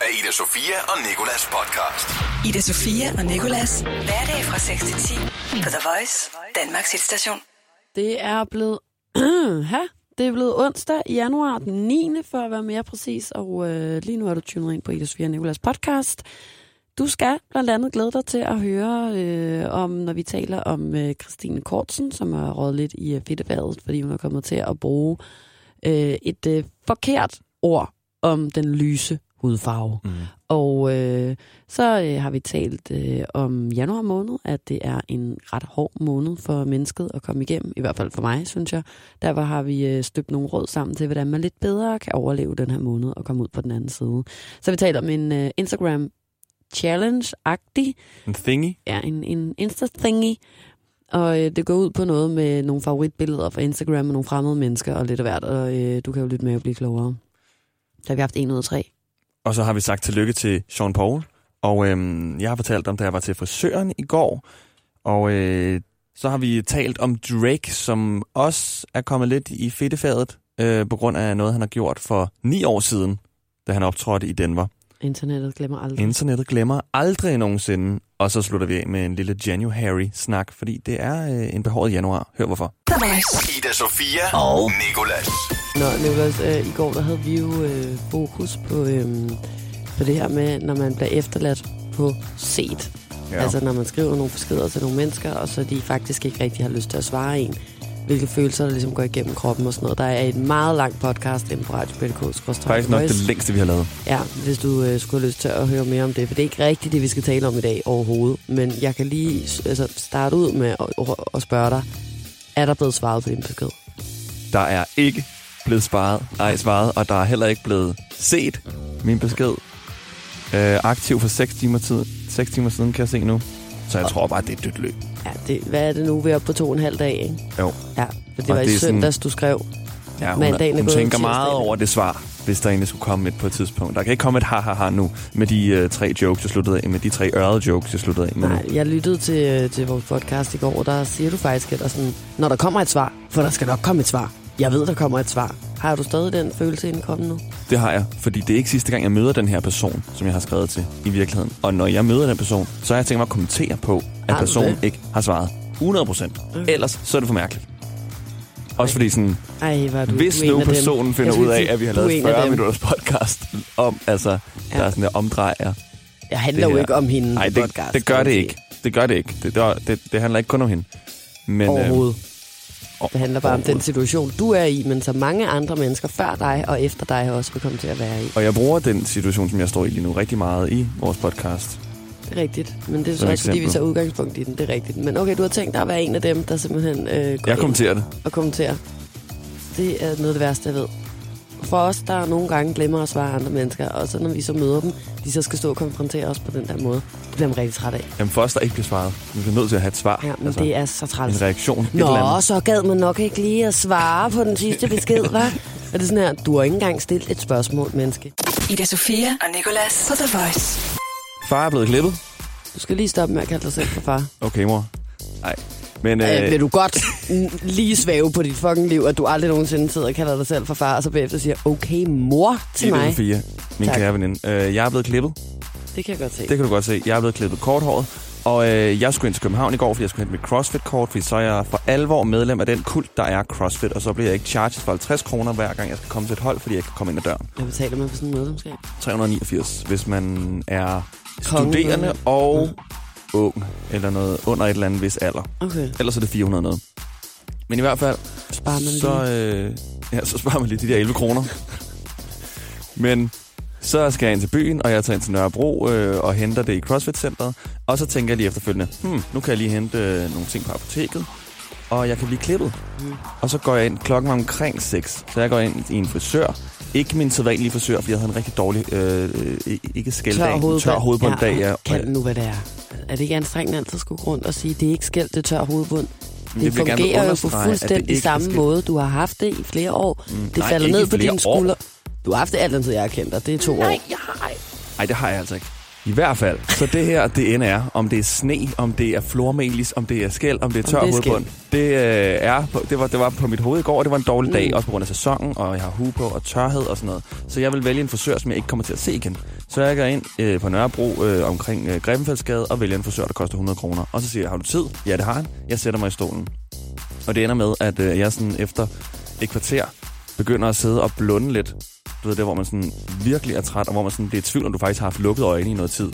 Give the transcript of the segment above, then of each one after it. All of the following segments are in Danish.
af Ida Sofia og Nikolas podcast. Ida Sofia og Nikolas. Hverdag fra 6 til 10 på The Voice, Danmarks hitstation. Det er blevet... ha? Det er blevet onsdag i januar den 9. for at være mere præcis, og øh, lige nu er du tunet ind på Ida Sofia og Nikolas podcast. Du skal blandt andet glæde dig til at høre øh, om, når vi taler om øh, Christine Kortsen, som har rådet lidt i øh, fedtebadet, fordi hun er kommet til at bruge øh, et øh, forkert ord om den lyse hudfarve. Mm. Og øh, så øh, har vi talt øh, om januar måned, at det er en ret hård måned for mennesket at komme igennem, i hvert fald for mig, synes jeg. Derfor har vi øh, støbt nogle råd sammen til, hvordan man lidt bedre kan overleve den her måned og komme ud på den anden side. Så vi taler om en øh, Instagram challenge-agtig, En thingy. ja, en, en Insta-thingy, og øh, det går ud på noget med nogle favoritbilleder fra Instagram med nogle fremmede mennesker og lidt af hvert, og øh, du kan jo lytte med og blive klogere. Der har vi haft en ud af tre. Og så har vi sagt tillykke til Sean Paul. Og øhm, jeg har fortalt om, da jeg var til frisøren i går. Og øh, så har vi talt om Drake, som også er kommet lidt i fedtefadet øh, på grund af noget, han har gjort for ni år siden, da han optrådte i Denver. Internettet glemmer aldrig. Internettet glemmer aldrig nogensinde. Og så slutter vi af med en lille January-snak, fordi det er øh, en behåret januar. Hør hvorfor. Ida Sofia og Nikolas. Nå, Nicolas, øh, i går der havde vi jo øh, fokus på, øh, på det her med, når man bliver efterladt på set. Ja. Altså når man skriver nogle beskeder til nogle mennesker, og så de faktisk ikke rigtig har lyst til at svare en. Hvilke følelser, der ligesom går igennem kroppen og sådan noget. Der er et meget langt podcast inde på Radio Faktisk nok det længste, vi har lavet. Ja, hvis du øh, skulle have lyst til at høre mere om det. For det er ikke rigtigt det, vi skal tale om i dag overhovedet. Men jeg kan lige altså, starte ud med at, at, at spørge dig. Er der blevet svaret på din besked? Der er ikke blevet sparet, ej, svaret, og der er heller ikke blevet set min besked. Øh, aktiv for 6 timer, tid, 6 timer siden, kan jeg se nu. Så jeg tror bare, det er et dødt løb. Ja, det, hvad er det nu? Vi er oppe på to og en halv dag, ikke? Jo. Ja, for det Og var det i er sådan- søndags, du skrev. Ja, hun, Mandagen hun gået tænker meget over det svar, hvis der egentlig skulle komme et på et tidspunkt. Der kan ikke komme et ha-ha-ha nu, med de øh, tre jokes, jeg sluttede af med. De tre ørede jokes, jeg sluttede af med. Nej, jeg lyttede til, øh, til vores podcast i går, og der siger du faktisk, at der sådan, når der kommer et svar, for der skal nok komme et svar. Jeg ved, der kommer et svar. Har du stadig den følelse inden i kroppen nu? Det har jeg, fordi det er ikke sidste gang, jeg møder den her person, som jeg har skrevet til i virkeligheden. Og når jeg møder den person, så har jeg tænkt mig at kommentere på, at Har personen det? ikke har svaret 100 procent. Ellers så er det for mærkeligt. Også fordi sådan, Ej, var du, hvis du nu personen finder ud af, at vi har lavet en af 40 dem. minutters podcast om, altså, ja. der er sådan der omdrejer. Jeg handler jo ikke om hende Nej, det, podcast. det gør det ikke. Det gør det ikke. Det, det, det, handler ikke kun om hende. Men, sige. Overhovedet. Øh, Det handler bare om den situation, du er i, men så mange andre mennesker før dig og efter dig også vil komme til at være i. Og jeg bruger den situation, som jeg står i lige nu, rigtig meget i vores podcast. Det er rigtigt, men det er så Som også fordi, vi tager udgangspunkt i den. Det er rigtigt. Men okay, du har tænkt dig at være en af dem, der simpelthen øh, går Jeg kommenterer det. og kommenterer. Det er noget af det værste, jeg ved. For os, der nogle gange glemmer at svare andre mennesker, og så når vi så møder dem, de så skal stå og konfrontere os på den der måde, det bliver man rigtig træt af. Jamen for os, der ikke bliver svaret. Vi bliver nødt til at have et svar. Ja, men altså, det er så træls. En reaktion. et eller Nå, andet. så gad man nok ikke lige at svare på den sidste besked, hva'? Er det sådan her, du har ikke engang stillet et spørgsmål, menneske. Ida Sofia og Nikolas på The Voice. Far er blevet klippet. Du skal lige stoppe med at kalde dig selv for far. Okay, mor. Nej. Men øh, Øh, vil du godt lige svæve på dit fucking liv, at du aldrig nogensinde sidder og kalder dig selv for far, og så bagefter siger, okay, mor til mig. Sofia, min Tak. kære veninde. Øh, jeg er blevet klippet. Det kan jeg godt se. Det kan du godt se. Jeg er blevet klippet korthåret. Og øh, jeg skulle ind til København i går, fordi jeg skulle hente mit CrossFit-kort, fordi så er jeg for alvor medlem af den kult, der er CrossFit, og så bliver jeg ikke charged for 50 kroner hver gang, jeg skal komme til et hold, fordi jeg kan komme ind ad døren. Hvad betaler man for sådan en medlemskab? 389, hvis man er Konge. studerende og ung, eller noget under et eller andet vis alder. Okay, Ellers er det 400 noget. Men i hvert fald, sparer man så, lige. øh, ja, så sparer man lige de der 11 kroner. Men så skal jeg ind til byen, og jeg tager ind til Nørrebro øh, og henter det i CrossFit-centret. Og så tænker jeg lige efterfølgende, hmm, nu kan jeg lige hente øh, nogle ting på apoteket, og jeg kan blive klippet. Mm. Og så går jeg ind klokken var omkring 6, så jeg går ind i en frisør. Ikke min sædvanlige frisør, fordi jeg havde en rigtig dårlig, øh, ikke skælddag, Tør hoved, tør hovedbund dag. Ja. Kald det nu, hvad det er. Er det ikke anstrengende altid at skulle rundt og sige, det er ikke skæld, det er tør hovedbund? Det jeg gerne fungerer jo på det fuldstændig samme skæld. måde. Du har haft det i flere år. Mm, Det nej, falder ned på dine år. skuldre. Du har haft det alt den tid, jeg har kendt dig. Det er to år. Nej, det har jeg altså ikke. I hvert fald. Så det her, det end er, om det er sne, om det er flormelis, om det er skæld, om det er tør det er hovedbund. Det, øh, er på, det, var, det var på mit hoved i går, og det var en dårlig Mm. dag, også på grund af sæsonen, og jeg har hue på og tørhed og sådan noget. Så jeg vil vælge en frisør, som jeg ikke kommer til at se igen. Så jeg går ind øh, på Nørrebro øh, omkring øh, Grevenfeldsgade og vælger en frisør, der koster 100 kroner. Og så siger jeg, har du tid? Ja, det har han. Jeg sætter mig i stolen. Og det ender med, at øh, jeg sådan efter et kvarter begynder at sidde og blunde lidt. Du ved, der hvor man sådan virkelig er træt, og hvor man sådan, det er i tvivl, om du faktisk har haft lukket øjne i noget tid.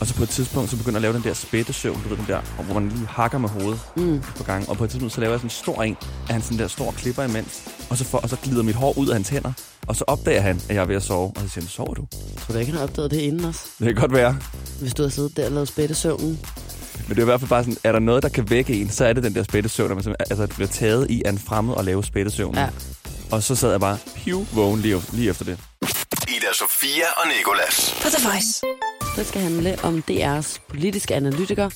Og så på et tidspunkt, så begynder jeg at lave den der spættesøvn, du ved, den der, hvor man lige hakker med hovedet mm. på gang. Og på et tidspunkt, så laver jeg sådan en stor en, af han sådan der stor klipper imens. Og så, for, og så glider mit hår ud af hans hænder. Og så opdager han, at jeg er ved at sove. Og så siger han, sover du? Tror du ikke, han har opdaget det inden os? Det kan godt være. Hvis du har siddet der og lavet spættesøvnen. Men det er i hvert fald bare sådan, er der noget, der kan vække en, så er det den der spættesøvn, når man altså, bliver taget i af en fremmed og lave spættesøvn. Ja. Og så sad jeg bare piv vågen lige, lige efter det. Ida Sofia og Nikolas. På The Voice. Det skal handle om DR's politiske analytiker,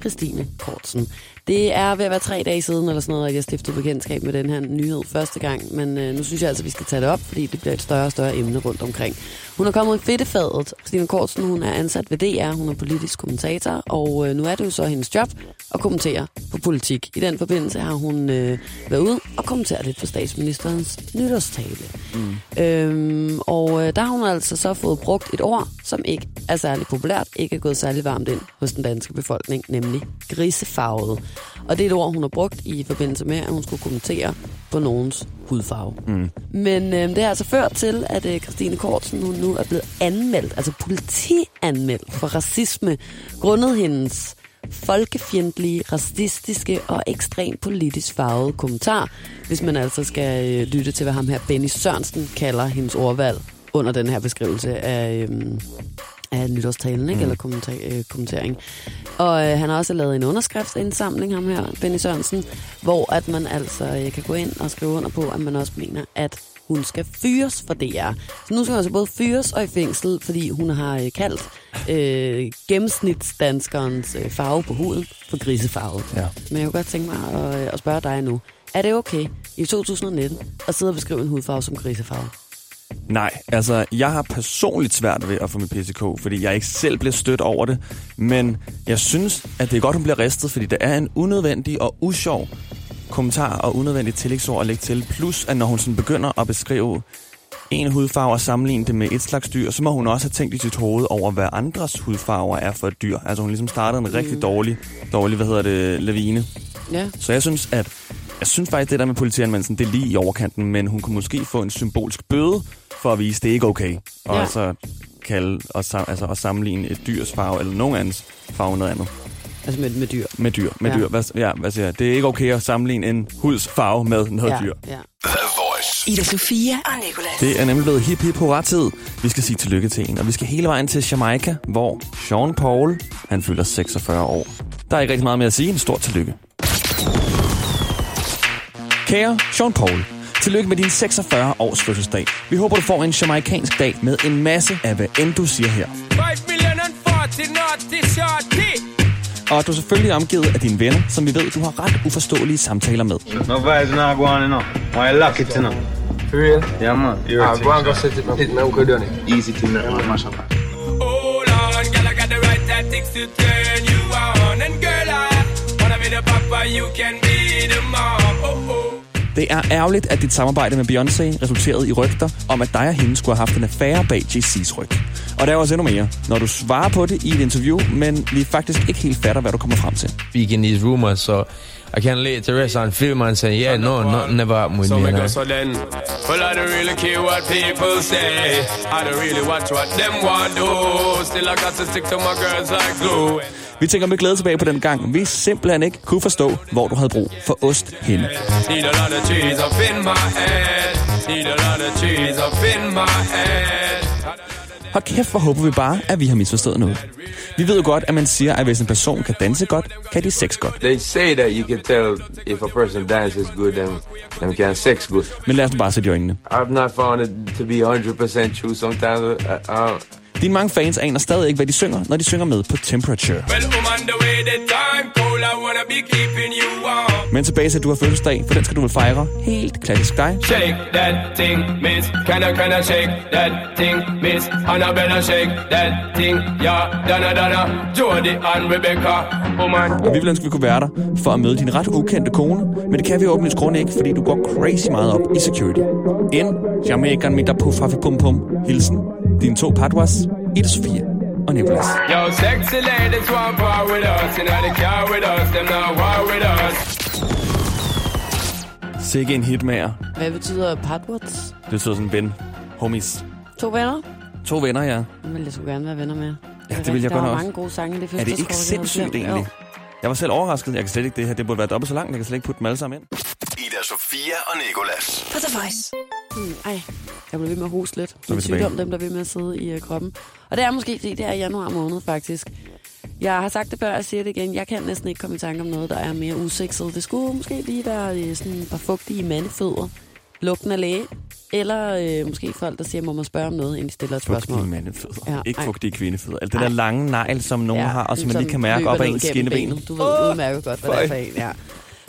Christine Kortsen. Det er ved at være tre dage siden, eller sådan noget, at jeg stiftede bekendtskab med den her nyhed første gang. Men øh, nu synes jeg altså, at vi skal tage det op, fordi det bliver et større og større emne rundt omkring. Hun er kommet i fedtefadet. Stine Kortsen, hun er ansat ved DR, hun er politisk kommentator, og øh, nu er det jo så hendes job at kommentere på politik. I den forbindelse har hun øh, været ude og kommentere lidt på statsministerens nytårstale. Mm. Øhm, og øh, der har hun altså så fået brugt et ord, som ikke er særlig populært, ikke er gået særlig varmt ind hos den danske befolkning, nemlig grisefarvet. Og det er et ord, hun har brugt i forbindelse med, at hun skulle kommentere på nogens hudfarve. Mm. Men øh, det har altså ført til, at øh, Christine Kortsen hun nu er blevet anmeldt, altså politianmeldt for racisme, grundet hendes folkefjendtlige, racistiske og ekstremt politisk farvede kommentar, hvis man altså skal øh, lytte til, hvad ham her Benny Sørensen kalder hendes ordvalg under den her beskrivelse af, øhm, af nytårstalen, ikke? Mm. eller kommenta- øh, kommentering. Og øh, han har også lavet en underskriftsindsamling, ham her, Benny Sørensen, hvor at man altså øh, kan gå ind og skrive under på, at man også mener, at hun skal fyres for DR. Så nu skal hun altså både fyres og i fængsel, fordi hun har øh, kaldt øh, gennemsnitsdanskerens øh, farve på huden for grisefarvet. Ja. Men jeg kunne godt tænke mig at, øh, at spørge dig nu. Er det okay i 2019 at sidde og beskrive en hudfarve som grisefarve? Nej, altså jeg har personligt svært ved at få mit PCK, fordi jeg ikke selv bliver stødt over det. Men jeg synes, at det er godt, hun bliver ristet, fordi det er en unødvendig og usjov kommentar og unødvendigt tillægsord at lægge til. Plus, at når hun sådan begynder at beskrive en hudfarve og sammenligne det med et slags dyr, så må hun også have tænkt i sit hoved over, hvad andres hudfarver er for et dyr. Altså hun ligesom startede en rigtig dårlig, dårlig, hvad hedder det, lavine. Ja. Så jeg synes, at jeg synes faktisk, det der med politianmeldelsen, det er lige i overkanten, men hun kunne måske få en symbolsk bøde for at vise, det er ikke okay. Og Ja. altså kalde og, sam, altså, at sammenligne et dyrs farve eller nogen andens farve med noget andet. Altså med, med dyr. Med dyr. Med Ja. ja. dyr. Hvad, ja, hvad siger jeg? Det er ikke okay at sammenligne en huds farve med noget ja, dyr. Ja. The Voice. Ida Sofia og Nicolas. Det er nemlig blevet hip hip hurra tid. Vi skal sige tillykke til en, og vi skal hele vejen til Jamaica, hvor Sean Paul, han fylder 46 år. Der er ikke rigtig meget mere at sige. En stor tillykke. Kære Sean Paul, tillykke med din 46 års fødselsdag. Vi håber, du får en jamaikansk dag med en masse af, hvad end du siger her. 5 million and 40 naughty shorty. Og du er selvfølgelig omgivet af dine venner, som vi ved, du har ret uforståelige samtaler med. No? For real? Yeah, man. You're Ah, go and go set it, it now, it. Easy to know, mash up. Hold on, girl, I got the right tactics to turn you on. And girl, I wanna be the papa, you can be the mom. Oh, oh. Det er ærgerligt, at dit samarbejde med Beyoncé resulterede i rygter om, at dig og hende skulle have haft en affære bag JC's ryg. Og der er også endnu mere, når du svarer på det i et interview, men vi faktisk ikke helt fatter, hvad du kommer frem til. speaking these rumors, so I can lay it to rest and film and say, yeah, no, nothing never happened with So me. I- so then. Well, I don't really care what people say. I don't really watch what them want do. Still, I got to stick to my girls like glue. Vi tænker med glæde tilbage på den gang, vi simpelthen ikke kunne forstå, hvor du havde brug for ost henne. Need a lot of trees up in my head. Need a lot of trees up in my head. Hold kæft, hvor håber vi bare, at vi har misforstået noget. Vi ved jo godt, at man siger, at hvis en person kan danse godt, kan de sex godt. They say that you can tell if a person dances good and, and can sex good. Men lad os nu bare sætte i øjnene. I've not found it to be 100% true. Sometimes I, I, Dine mange fans aner stadig ikke, hvad de synger, når de synger med på Temperature. Well, time. Men tilbage til, at du har fødselsdag, for den skal du vel fejre helt klassisk dig. Shake that thing, miss. Can I, can I shake that thing, miss? And I better shake that thing, yeah. Donna, Donna, Jody and Rebecca. Oh man. Og vi ville ønske, vi kunne være der for at møde din ret ukendte kone, men det kan vi åbenlyst grund ikke, fordi du går crazy meget op i security. En Jamaican mit der på Fafi Pum Pum. Hilsen dine to padwas, Ida Sofia og Nicolas. Yo, sexy ladies want part with us. Know, they car with us. Them not war with us. Sikke en hitmager. Hvad betyder Padwords? Det betyder sådan ven. Homies. To venner? To venner, ja. Det vil jeg sgu gerne være venner med. Ja, det vil jeg der godt er også. mange gode sange i det Er det ikke sindssygt egentlig? Jeg var selv overrasket. Jeg kan slet ikke det her. Det burde være dobbelt så langt. Jeg kan slet ikke putte dem alle sammen ind. Ida Sofia og Nicolas. På The Voice. Mm, ej, jeg blev ved med at hoste lidt. er vi er tilbage. sygdom, dem der bliver ved med at sidde i uh, kroppen. Og det er måske, fordi det er januar måned faktisk. Jeg har sagt det før, jeg siger det igen. Jeg kan næsten ikke komme i tanke om noget, der er mere usekset. Det skulle måske lige være øh, sådan et par fugtige mandefødder. Lugten af læge. Eller øh, måske folk, der siger, må man spørge om noget, inden de stiller et spørgsmål. Fugtige mandefødder. Ja, ikke ej. fugtige kvindefødder. Alt det der lange negl, som nogen ja, har, og som man lige kan mærke op ad ens skinneben. Du ved udmærket godt, hvad det er for en, ja.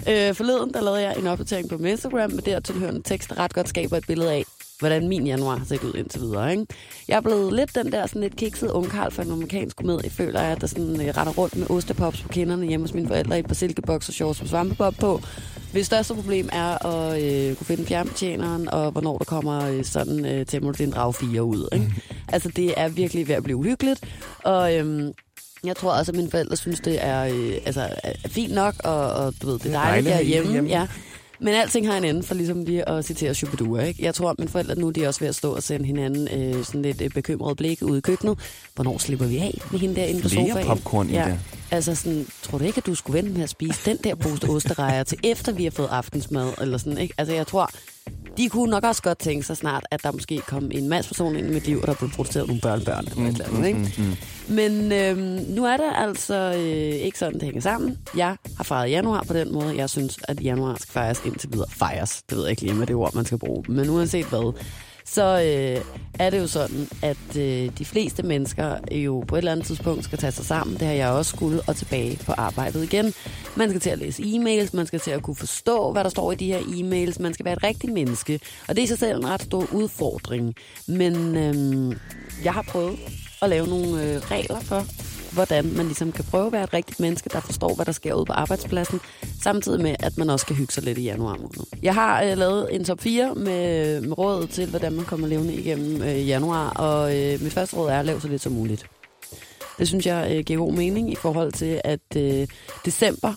Øh, forleden, der lavede jeg en opdatering på Instagram med der tilhørende tekst, der ret godt skaber et billede af, hvordan min januar har set ud indtil videre. Ikke? Jeg er blevet lidt den der sådan lidt kiksede ungkarl for en amerikansk komedie. Jeg føler, at der sådan, øh, render rundt med ostepops på kinderne hjemme hos mine forældre i et par silkeboks og shorts med svampebob på. Hvis største problem er at øh, kunne finde fjernbetjeneren, og hvornår der kommer øh, sådan øh, er en drag 4 ud. Ikke? altså, det er virkelig ved at blive uhyggeligt. Og øhm, jeg tror også, at mine forældre synes, det er, øh, altså, er fint nok, og, og du ved, det er dejligt, dejligt at at jeg I er er hjemme. hjemme. Ja. Men alting har en ende, for ligesom lige at citere Shubidua, ikke? Jeg tror, at mine forældre nu, de er også ved at stå og sende hinanden øh, sådan lidt øh, bekymret blik ude i køkkenet. Hvornår slipper vi af med hende der inde på sofaen? popcorn, ja. Ida. Altså sådan, tror du ikke, at du skulle vente med at spise den der pose osterejer til efter vi har fået aftensmad? Eller sådan, ikke? Altså jeg tror, de kunne nok også godt tænke sig snart, at der måske kom en masse person ind i mit liv, og der blev produceret nogle børnebørn eller mm, eller andet, ikke? Mm, mm. Men øhm, nu er det altså øh, ikke sådan, det hænger sammen. Jeg har fejret januar på den måde. Jeg synes, at januar skal fejres indtil videre. Fejres, det ved jeg ikke lige, hvad det ord, man skal bruge. Men uanset hvad, så øh, er det jo sådan, at øh, de fleste mennesker jo på et eller andet tidspunkt skal tage sig sammen. Det har jeg også skulle, og tilbage på arbejdet igen. Man skal til at læse e-mails, man skal til at kunne forstå, hvad der står i de her e-mails. Man skal være et rigtigt menneske, og det er i sig selv en ret stor udfordring. Men øh, jeg har prøvet at lave nogle øh, regler for, hvordan man ligesom kan prøve at være et rigtigt menneske, der forstår, hvad der sker ude på arbejdspladsen, samtidig med, at man også kan hygge sig lidt i januar måned. Jeg har øh, lavet en top 4 med, med råd til, hvordan man kommer levende igennem øh, januar, og øh, mit første råd er at lave så lidt som muligt. Det synes jeg øh, giver god mening i forhold til, at øh, december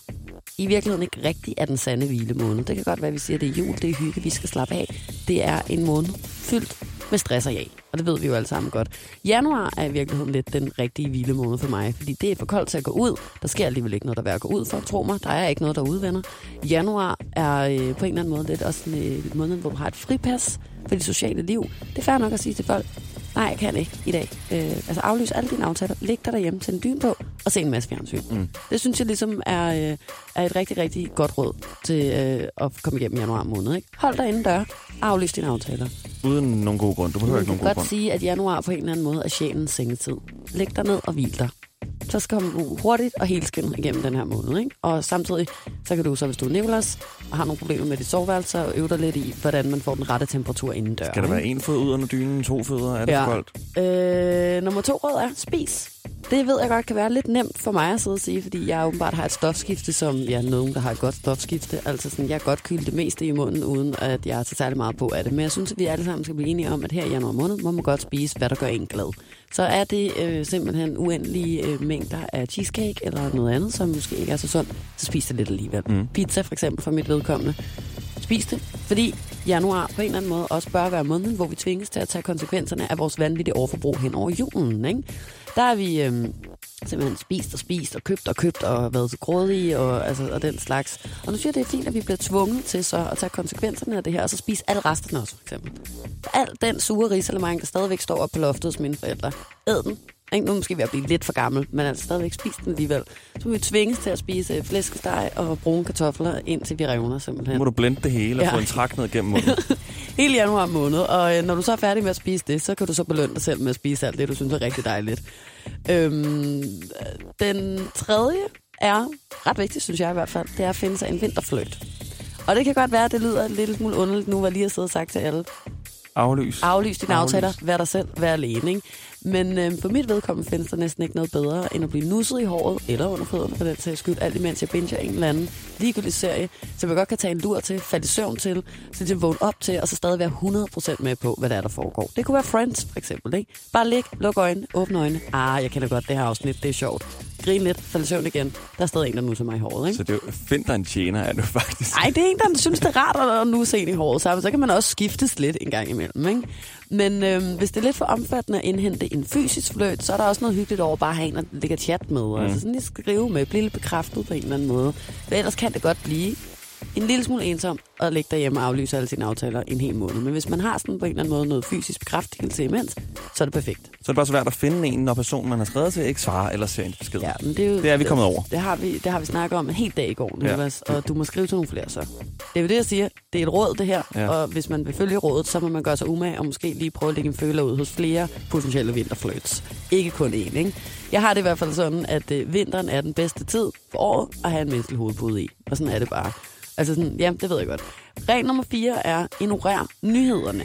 i virkeligheden ikke rigtig er den sande hvilemåned. Det kan godt være, at vi siger, at det er jul, det er hygge, vi skal slappe af. Det er en måned fyldt med stress og jag, og det ved vi jo alle sammen godt. Januar er i virkeligheden lidt den rigtige hvilemåned for mig, fordi det er for koldt til at gå ud. Der sker alligevel ikke noget, der er værd at gå ud for. Tro mig, der er ikke noget, der udvender. Januar er øh, på en eller anden måde lidt også en øh, måned, hvor du har et fripas for det sociale liv. Det er fair nok at sige til folk, nej, jeg kan ikke i dag. Øh, altså aflys alle dine aftaler, læg dig derhjemme, til en dyn på, og se en masse fjernsyn. Mm. Det synes jeg ligesom er, øh, er et rigtig, rigtig godt råd til øh, at komme igennem januar måned. Ikke? Hold dig inden dør, aflys dine aftaler. Uden nogen god grund. Du behøver Man ikke kan nogen god godt grund. sige, at januar på en eller anden måde er sjælens sengetid. Læg dig ned og hvil dig. Så skal du hurtigt og helskindet igennem den her måned. Ikke? Og samtidig, så kan du så, hvis du er Nicolas, og har nogle problemer med dit soveværelse, så øve dig lidt i, hvordan man får den rette temperatur inden dør. Skal der være en fod ud under dynen, to fødder? Er det Ja. koldt? Øh, nummer to råd er, spis. Det ved jeg godt kan være lidt nemt for mig at sidde og sige, fordi jeg åbenbart har et stofskifte, som jeg ja, er nogen, der har et godt stofskifte. Altså sådan, jeg kan godt kylde det meste i munden, uden at jeg tager særlig meget på af det. Men jeg synes, at vi alle sammen skal blive enige om, at her i januar måned må man godt spise, hvad der gør en glad. Så er det øh, simpelthen uendelige øh, mængder af cheesecake eller noget andet, som måske ikke er så sundt, så spis det lidt alligevel. Mm. Pizza for eksempel for mit vedkommende. Spis det, fordi januar på en eller anden måde også bør være måneden, hvor vi tvinges til at tage konsekvenserne af vores vanvittige overforbrug hen over julen. Ikke? Der har vi øhm, simpelthen spist og spist og købt og købt og været så grådige og, altså, og den slags. Og nu synes jeg, det er fint, at vi bliver tvunget til så at tage konsekvenserne af det her, og så spise alle resterne også, for eksempel. Al den sure risalemang, der stadigvæk står op på loftet hos mine forældre. Æd den. Ikke? Nu er måske ved at blive lidt for gammel, men altså stadigvæk spise den alligevel. Så må vi tvinges til at spise flæskesteg og brune kartofler, indtil vi revner simpelthen. Nu må du blende det hele og Ja. få en træk ned gennem munden. Hele januar måned, og øh, når du så er færdig med at spise det, så kan du så belønne dig selv med at spise alt det, du synes er rigtig dejligt. Øhm, den tredje er ret vigtigt, synes jeg i hvert fald, det er at finde sig en vinterfløjt. Og det kan godt være, at det lyder en lille smule underligt nu, jeg lige har siddet og sagt til alle. Aflys. Aflys dine Aflys. aftaler, vær dig selv, vær alene. Ikke? Men øh, for mit vedkommende findes der næsten ikke noget bedre, end at blive nusset i håret, eller under fødderne for den sags skyld, alt imens jeg binger en eller anden ligegyldig serie, som jeg godt kan tage en lur til, falde i søvn til, så til vågne op til, og så stadig være 100% med på, hvad der er, der foregår. Det kunne være Friends, for eksempel. Ikke? Bare lig, luk øjnene, åbne øjnene. Ah, jeg kender godt det her afsnit, det er sjovt. Grin lidt, falde søvn igen. Der er stadig en, der nusser mig i håret. Ikke? Så det er find dig en tjener, er du faktisk. Nej, det er en, der synes, det er rart at nusse en i håret sammen. Så kan man også skiftes lidt en gang imellem. Ikke? Men øhm, hvis det er lidt for omfattende at indhente en fysisk fløjt, så er der også noget hyggeligt over bare at have en, der ligger chat med. Mm. Altså sådan lige skrive med, blive lidt bekræftet på en eller anden måde. For ellers kan det godt blive en lille smule ensom at ligge derhjemme og aflyse alle sine aftaler en hel måned. Men hvis man har sådan på en eller anden måde noget fysisk bekræftelse imens, så er det perfekt. Så er det bare svært at finde en, når personen, man har skrevet til, ikke svarer eller ser en besked. Ja, men det, er jo, Det er vi kommet over. Det har vi, det har vi snakket om en hel dag i går, Ja. Niklas, og du må skrive til nogle flere så. Det er jo det, jeg siger. Det er et råd, det her. Ja. Og hvis man vil følge rådet, så må man gøre sig umage og måske lige prøve at lægge en føler ud hos flere potentielle vinterfløjts. Ikke kun én, ikke? Jeg har det i hvert fald sådan, at øh, vinteren er den bedste tid for året at have en menneskelig hovedpude i. Og sådan er det bare. Altså sådan, ja, det ved jeg godt. Regel nummer 4 er, ignorer nyhederne.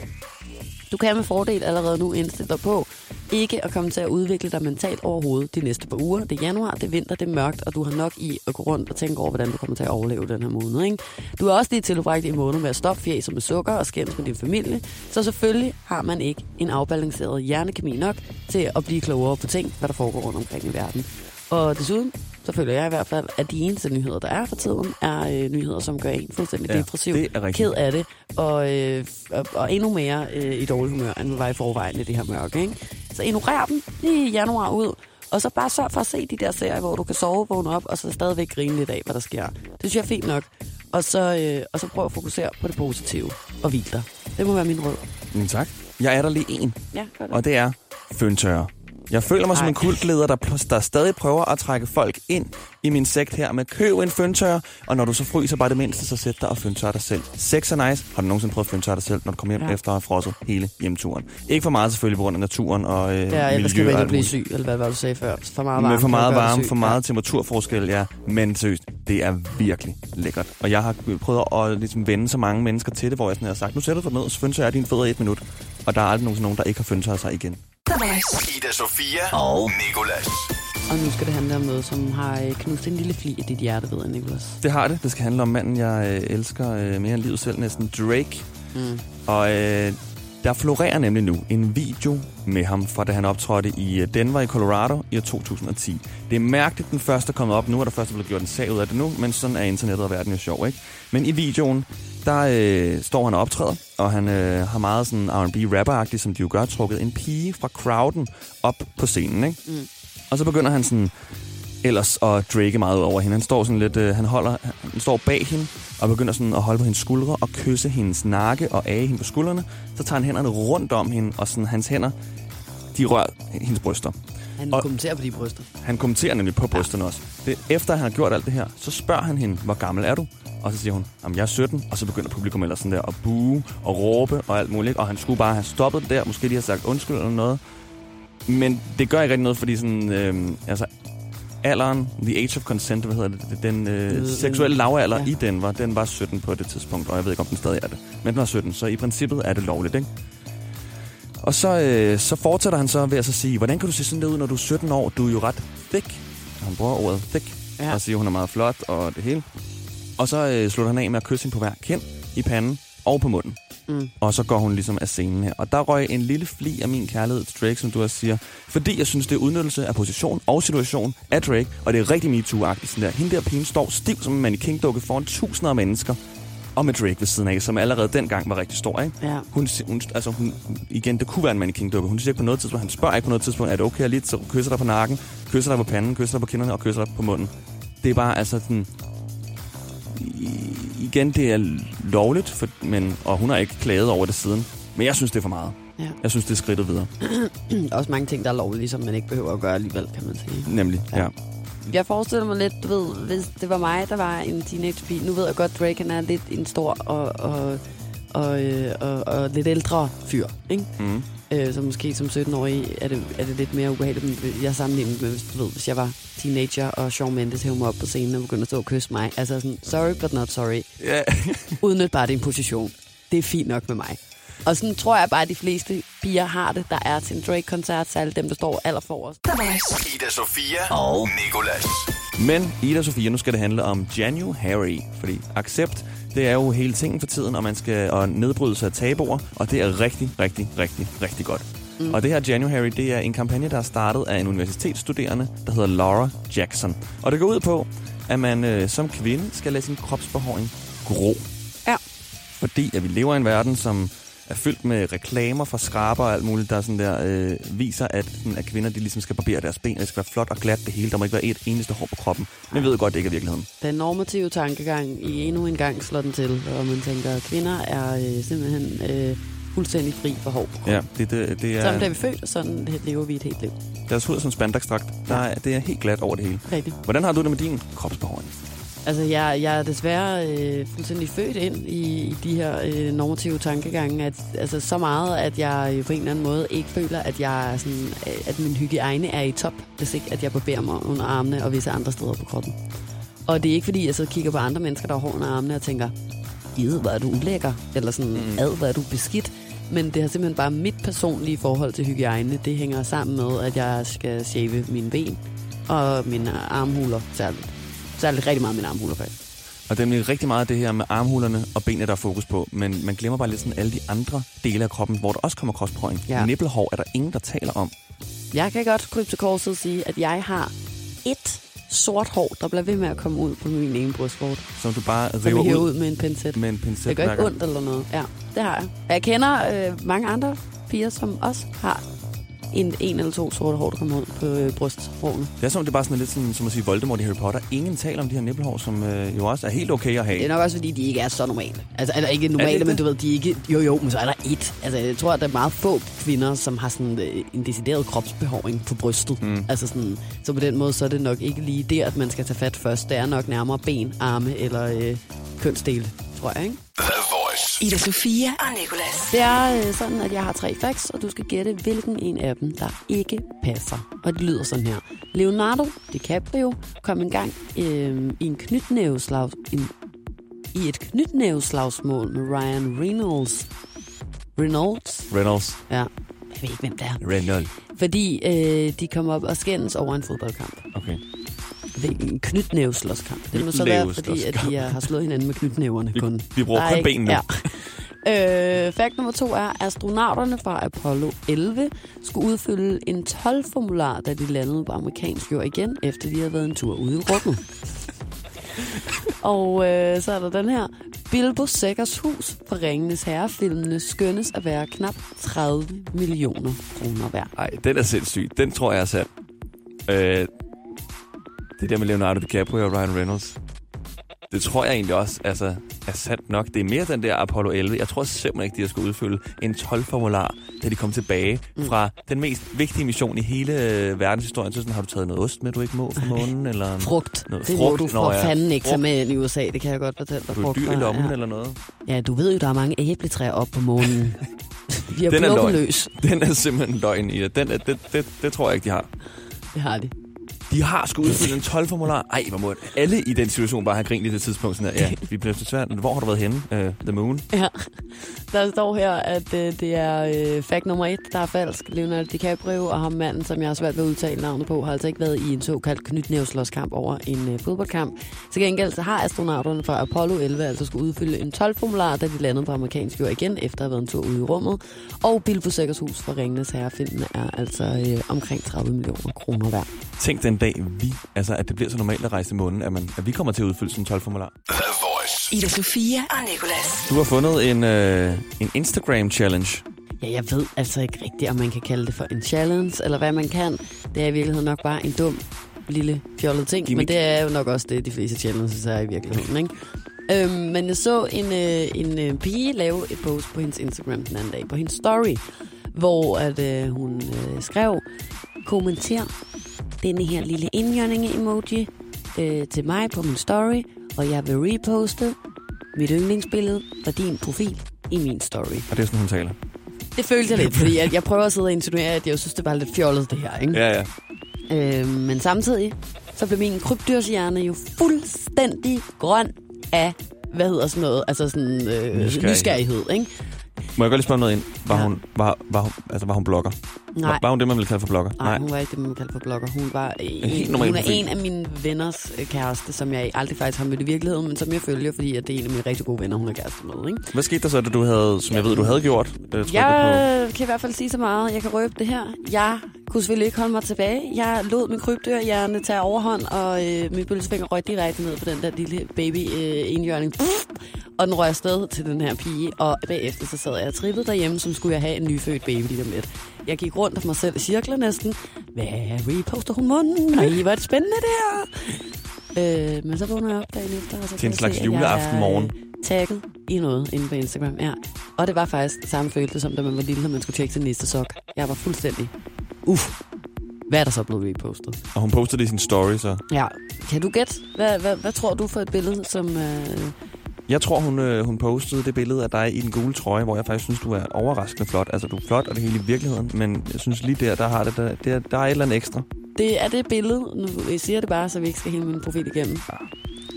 Du kan med fordel allerede nu indstille dig på ikke at komme til at udvikle dig mentalt overhovedet de næste par uger. Det er januar, det er vinter, det er mørkt, og du har nok i at gå rundt og tænke over, hvordan du kommer til at overleve den her måned. Ikke? Du er også lige tilbragt i måned med at stoppe fjæser med sukker og skændes med din familie, så selvfølgelig har man ikke en afbalanceret hjernekemi nok til at blive klogere på ting, hvad der foregår rundt omkring i verden. Og desuden, så føler jeg i hvert fald, at de eneste nyheder, der er for tiden, er øh, nyheder, som gør en fuldstændig Ja, depressiv, det er rigtigt. ked af det, og, øh, og, og endnu mere øh, i dårlig humør, end vi var i forvejen i det her mørke. Ikke? Så ignorer dem lige i januar ud, og så bare sørg for at se de der serier, hvor du kan sove, vågne op, og så stadigvæk grine lidt af, hvad der sker. Det synes jeg er fint nok. Og så, øh, og så prøv at fokusere på det positive og hvil dig. Det må være min råd. Men tak. Jeg er der lige en, Ja, gør det. og det er føntørre. Jeg føler mig som Ej. en kultleder, der, der stadig prøver at trække folk ind i min sekt her med køb en føntørre, og når du så fryser bare det mindste, så sæt dig og føntør dig selv. Sex er nice. Har du nogensinde prøvet at føntørre dig selv, når du kommer hjem Ja. ja. efter at have frosset hele hjemturen? Ikke for meget selvfølgelig på grund af naturen og øh, Ja, ellers miljø alt blive syg, eller hvad var du sagde før. For meget varme. Med for meget varme, for meget temperaturforskel, ja. Men seriøst, det er virkelig lækkert. Og jeg har prøvet at ligesom vende så mange mennesker til det, hvor jeg sådan har sagt, nu sætter du dig ned, og så føntørrer jeg dine fødder i et minut. Og der er aldrig nogen, der ikke har føntørret sig igen. Voice. Ida Sofia og Nikolas. Og nu skal det handle om noget, som har øh, knust en lille fli i dit hjerte, ved jeg, Nicolas. Det har det. Det skal handle om manden, jeg øh, elsker øh, mere end livet selv, næsten Drake. Mm. Og øh, der florerer nemlig nu en video med ham, fra da han optrådte i øh, Denver i Colorado i år 2010. Det er mærkeligt, den første er kommet op. Nu er der først blevet gjort en sag ud af det nu, men sådan er internettet og verden jo sjov, ikke? Men i videoen, der øh, står han og optræder, og han øh, har meget sådan R&B rapper som de jo gør, trukket en pige fra crowden op på scenen, ikke? Mm. Og så begynder han sådan ellers at drake meget ud over hende. Han står sådan lidt, øh, han holder, han står bag hende og begynder sådan at holde på hendes skuldre og kysse hendes nakke og age hende på skuldrene. Så tager han hænderne rundt om hende, og sådan hans hænder, de rører hendes bryster. Han Og- kommenterer på de bryster. Han kommenterer nemlig på brysterne også. Det, efter han har gjort alt det her, så spørger han hende, hvor gammel er du? Og så siger hun, at jeg er 17, og så begynder publikum ellers sådan der at bue og råbe og alt muligt. Og han skulle bare have stoppet der, måske lige have sagt undskyld eller noget. Men det gør ikke rigtig noget, fordi sådan, øh, altså, alderen, the age of consent, hvad hedder det, den øh, seksuelle lavalder ja. i den var, den var 17 på det tidspunkt, og jeg ved ikke, om den stadig er det. Men den var 17, så i princippet er det lovligt, ikke? Og så, øh, så fortsætter han så ved at så sige, hvordan kan du se sådan der ud, når du er 17 år? Du er jo ret thick. Han bruger ordet thick, ja. og siger, hun er meget flot og det hele. Og så øh, slutter han af med at kysse hende på hver kind, i panden og på munden. Mm. Og så går hun ligesom af scenen her. Og der røg en lille fli af min kærlighed til Drake, som du også siger. Fordi jeg synes, det er udnyttelse af position og situation af Drake. Og det er rigtig MeToo-agtigt sådan der. Hende der pigen står stiv som en mannequin-dukke foran tusinder af mennesker. Og med Drake ved siden af, som allerede dengang var rigtig stor, ikke? Ja. Hun, hun, altså hun, igen, det kunne være en mannequin-dukke. Hun siger ikke på noget tidspunkt, han spørger ikke på noget tidspunkt, er det okay at lige så kysser dig på nakken, kysser dig på panden, kysser dig på kinderne og kysser dig på munden. Det er bare altså sådan... Igen, det er lovligt, for, men, og hun har ikke klaget over det siden. Men jeg synes, det er for meget. Ja. Jeg synes, det er skridtet videre. Der er også mange ting, der er lovlige, som man ikke behøver at gøre alligevel, kan man sige. Nemlig, Ja. ja. ja. Jeg forestiller mig lidt, du ved, hvis det var mig, der var en teenage-pige. Nu ved jeg godt, Drake han er lidt en stor og, og, og, øh, og, og lidt ældre fyr, ikke? Mm. Øh, så måske som 17-årig er det, er det lidt mere ubehageligt. Men Jeg sammenligner med, hvis, du ved, hvis jeg var teenager, og Shawn Mendes hævde mig op på scenen og begyndte at stå og kysse mig. Altså sådan, sorry but not sorry. Ja. Udnyt bare din position. Det er fint nok med mig. Og sådan tror jeg bare, at de fleste piger har det, der er til en Drake-koncert, særligt dem, der står allerforrest. The Voice. Ida Sofia og Nikolas. Men Ida Sofia, nu skal det handle om January, fordi accept, det er jo hele tingen for tiden, og man skal og nedbryde sig af tabuer, og det er rigtig, rigtig, rigtig, rigtig godt. Mm. Og det her January, det er en kampagne, der er startet af en universitetsstuderende, der hedder Laura Jackson. Og det går ud på, at man øh, som kvinde skal lade sin kropsbehåring gro. Ja. Fordi at vi lever i en verden, som er fyldt med reklamer for skraber og alt muligt, der sådan der, øh, viser, at, sådan, at kvinder de ligesom skal barbere deres ben. Det skal være flot og glat det hele. Der må ikke være et eneste hår på kroppen. Men vi ved godt, det ikke er virkeligheden. Den normative tankegang i endnu en gang slår den til, og man tænker, at kvinder er øh, simpelthen øh, fuldstændig fri for hår. Ja, det, det, det Sådan er, bliver vi født, og sådan lever vi et helt liv. deres hud er som spandakstrakt. Der er, det er helt glat over det hele. Rigtigt. Hvordan har du det med din kropsbehåring? Altså, jeg, jeg er desværre øh, fuldstændig født ind i, i de her øh, normative tankegange, at, altså, så meget, at jeg øh, på en eller anden måde ikke føler, at, jeg er sådan, øh, at min hygiejne er i top, hvis ikke at jeg barberer mig under armene og visse andre steder på kroppen. Og det er ikke fordi, jeg så kigger på andre mennesker, der har hår under armene og tænker, Id, hvor er du ulækker, eller sådan, mm. ad, hvor er du beskidt. Men det har simpelthen bare mit personlige forhold til hygiejne. Det hænger sammen med, at jeg skal shave mine ben og mine armhuler særligt. Særligt rigtig meget mine armhuler, faktisk. Og det er nemlig rigtig meget det her med armhulerne og benene, der er fokus på. Men man glemmer bare lidt sådan alle de andre dele af kroppen, hvor der også kommer kropsbehåring. Ja. Nippelhår er der ingen, der taler om. Jeg kan godt krybe til korset og sige, at jeg har et sort hår, der bliver ved med at komme ud på min ene brystvorte. Som du bare river ud, ud med en pincet. med en pincet. Det gør ikke ondt eller noget. Ja, det har jeg. Jeg kender øh, mange andre piger, som også har en, en eller to sorte hår, der kommer ud på øh, brysthårene. Det er som, det er bare sådan lidt sådan, som at sige Voldemort i Harry Potter. Ingen taler om de her nippelhår, som øh, jo også er helt okay at have. Det er nok også, fordi de ikke er så normale. Altså, eller ikke normale, men det? du ved, de er ikke... Jo, jo, men så er der et. Altså, jeg tror, at der er meget få kvinder, som har sådan øh, en decideret kropsbehåring på brystet. Mm. Altså sådan, så på den måde, så er det nok ikke lige der, at man skal tage fat først. Det er nok nærmere ben, arme eller øh, kønsdele, tror jeg, ikke? Voice. Ida Sofia og Nicolas. Det er øh, sådan, at jeg har tre facts, og du skal gætte, hvilken en af dem, der ikke passer. Og det lyder sådan her. Leonardo DiCaprio kom engang øh, i en knytnæveslag, en, i et knytnæveslagsmål med Ryan Reynolds. Reynolds? Reynolds. Ja. Jeg ved ikke, hvem det er. Reynolds. Fordi øh, de kom op og skændes over en fodboldkamp. Okay. Det er en knytnæveslåskamp. Det må så være, fordi at de har slået hinanden med knytnæverne Vi- kun. vi bruger er kun benene. Ja. Øh, fakt nummer to er, astronauterne fra Apollo 11 skulle udfylde en 12-formular, da de landede på amerikansk jord igen, efter de havde været en tur ude i rummet. Og øh, så er der den her. Bilbo Sækkers hus fra Ringenes Herre-filmene skønnes at være knap 30 millioner kroner værd. Ej, den er sindssyg. Den tror jeg er sand. Øh, det der med Leonardo DiCaprio og Ryan Reynolds. Det tror jeg egentlig også altså, er sandt nok. Det er mere den der Apollo 11. Jeg tror simpelthen ikke, de har skulle udfylde en 12-formular, da de kom tilbage mm. fra den mest vigtige mission i hele øh, verdenshistorien. Så sådan, har du taget noget ost med, du ikke må fra månen? Eller Frugt. Noget det frugt. må du for Nå, ja. fanden ikke tage Frugt. med ind i USA, det kan jeg godt fortælle dig. Har du et dyr i lommen ja. eller noget? Ja, du ved jo, der er mange æbletræer op på månen. Vi har Den er løgn. løs. Den er simpelthen løgn i det. Den er, det, det, det tror jeg ikke, de har. Det har de. De har sgu udfyldt en 12-formular. Ej, hvor må alle i den situation bare have grint i det tidspunkt. Sådan der, ja, vi bliver så svært. Hvor har du været henne? Uh, the Moon? Ja. Der står her, at øh, det er øh, fakt nummer et, der er falsk. Leonardo DiCaprio og ham manden, som jeg har svært ved at udtale navnet på, har altså ikke været i en såkaldt knytnævslåskamp over en øh, fodboldkamp. Til gengæld så har astronauterne fra Apollo 11 altså skulle udfylde en 12-formular, da de landede på amerikansk jord igen, efter at have været en tur ude i rummet. Og Bilbo Sækkers hus fra Ringenes Herre-filmene er altså øh, omkring 30 millioner kroner værd. Tænk den dag, vi, altså at det bliver så normalt at rejse til månen, at, man, at vi kommer til at udfylde sådan en 12-formular. The Voice. Ida Sofia og Nicolas. Du har fundet en, øh, en Instagram-challenge. Ja, jeg ved altså ikke rigtigt, om man kan kalde det for en challenge, eller hvad man kan. Det er i virkeligheden nok bare en dum, lille, fjollet ting, Gimmick. men det er jo nok også det, de fleste challenges er i virkeligheden, ikke? Øhm, men jeg så en, øh, en øh, pige lave et post på hendes Instagram den anden dag, på hendes story, hvor at, øh, hun øh, skrev, kommenter denne her lille indjørninge-emoji øh, til mig på min story, og jeg vil reposte mit yndlingsbillede fra din profil i min story. Og det er sådan, hun taler. Det følte jeg lidt, fordi at jeg prøver at sidde og insinuere, at jeg synes, det var lidt fjollet, det her. Ikke? Ja, ja. Øh, men samtidig, så blev min krybdyrshjerne jo fuldstændig grøn af, hvad hedder sådan noget, altså sådan øh, Nysgerrighed. nysgerrighed. ikke? Må jeg godt lige spørge noget ind? Var, Ja. hun, var, var, hun, altså, var hun blogger? Nej. Var, hun det, man ville kalde for blogger? Nej, hun var ikke det, man kalder for blogger. Hun var en, helt normal hun er profil. en af mine venners øh, kæreste, som jeg aldrig faktisk har mødt i virkeligheden, men som jeg følger, fordi at det er en af mine rigtig gode venner, hun er kæreste med. Ikke? Hvad skete der så, da du havde, som jeg ved, du havde gjort? Øh, trykket Jeg kan i hvert fald sige så meget. Jeg kan røbe det her. Jeg kunne selvfølgelig ikke holde mig tilbage. Jeg lod min krybdyrhjerne tage overhånd, og øh, min bølsefinger røg direkte ned på den der lille baby øh, enhjørning. Og den røg afsted til den her pige, og bagefter så sad jeg og trippede derhjemme, som skulle jeg have en nyfødt baby lige om lidt. Jeg gik rundt om mig selv i cirkler næsten. Hvad reposter hun munden? Nej, hvor er det spændende det her. Øh, men så vågner jeg op dagen efter, og så Til en slags se, juleaftenmorgen. er, øh, tagget i noget inde på Instagram, ja. Og det var faktisk samme følelse, som da man var lille, når man skulle tjekke sin næste sok. Jeg var fuldstændig, uff, hvad er der så blevet repostet? Og hun postede det i sin story, så... Ja, kan du gætte, hvad, hvad, hvad tror du for et billede, som... Øh, Jeg tror, hun, øh, hun postede det billede af dig i den gule trøje, hvor jeg faktisk synes, du er overraskende flot. Altså, du er flot, og det hele i virkeligheden. Men jeg synes lige der, der har det, der, der, der er et eller andet ekstra. det er det billede, nu jeg siger det bare, så vi ikke skal hele min profil igennem,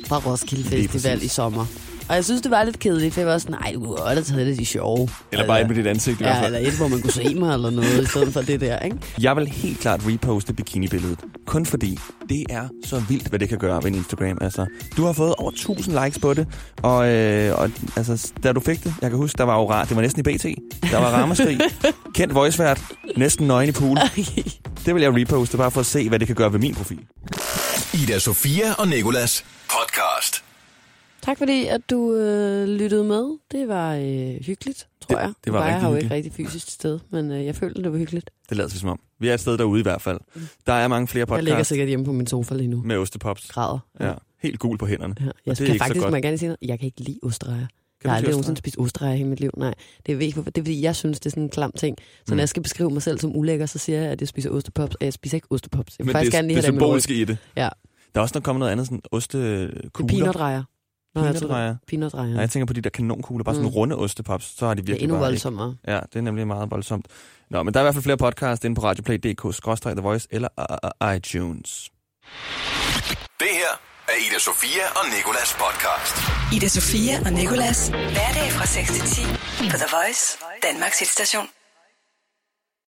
fra Roskilde Festival i sommer. Og jeg synes, det var lidt kedeligt, for jeg var sådan, nej, du kunne godt have taget det de sjove. Eller bare ind på dit ansigt i hvert Ja, fald. eller et, hvor man kunne se mig eller noget, i stedet for det der, ikke? Jeg vil helt klart reposte bikini-billedet. Kun fordi det er så vildt, hvad det kan gøre ved en Instagram. Altså, du har fået over 1000 likes på det, og, øh, og altså, da du fik det, jeg kan huske, der var jo ra- det var næsten i BT. Der var ramaskrig. Kendt voicevært. Næsten nøgen i pool. Det vil jeg reposte, bare for at se, hvad det kan gøre ved min profil. Ida Sofia og Nikolas podcast. Tak fordi, at du øh, lyttede med. Det var øh, hyggeligt, tror Det- jeg. det var jeg rigtig har jo ikke rigtig fysisk sted, men øh, jeg følte, det var hyggeligt. Det lader sig som om. Vi er et sted derude i hvert fald. Der er mange flere Jeg ligger podcasts sikkert hjemme på min sofa lige nu. med ostepops. Græder. Ja, helt gul på hænderne. Ja. det Jeg er skal faktisk jeg gerne sige noget. Jeg kan ikke lide ostrejer. Kan Jeg har aldrig nogensinde spist ostrejer i hele mit liv. Nej, det er, ikke, det er fordi, jeg synes, det er sådan en klam ting. Så Mm. når jeg skal beskrive mig selv som ulækker, så siger jeg, at jeg spiser ostepops. Og jeg spiser ikke ostepops. Jeg vil Men faktisk det, gerne lige det have dem i symboliske i det. Ja. Der er også nok kommet noget andet, sådan Det er ostekugler. peanutrejer. Nå, jeg tror, det er Peanutrejer. Nej, jeg tænker på de der kanonkugler, bare sådan Mm. runde ostepops, så har de det er virkelig endnu bare ikke- voldsommere. Ja, det er nemlig meget voldsomt. Nå, men der er i hvert fald flere podcasts inde på radioplay.dk-the voice eller uh, uh, iTunes. Det her er Ida Sofia og Nikolas podcast. Ida Sofia og Nikolas. Hverdag fra 6 til 10 på The Voice, Danmarks hitstation.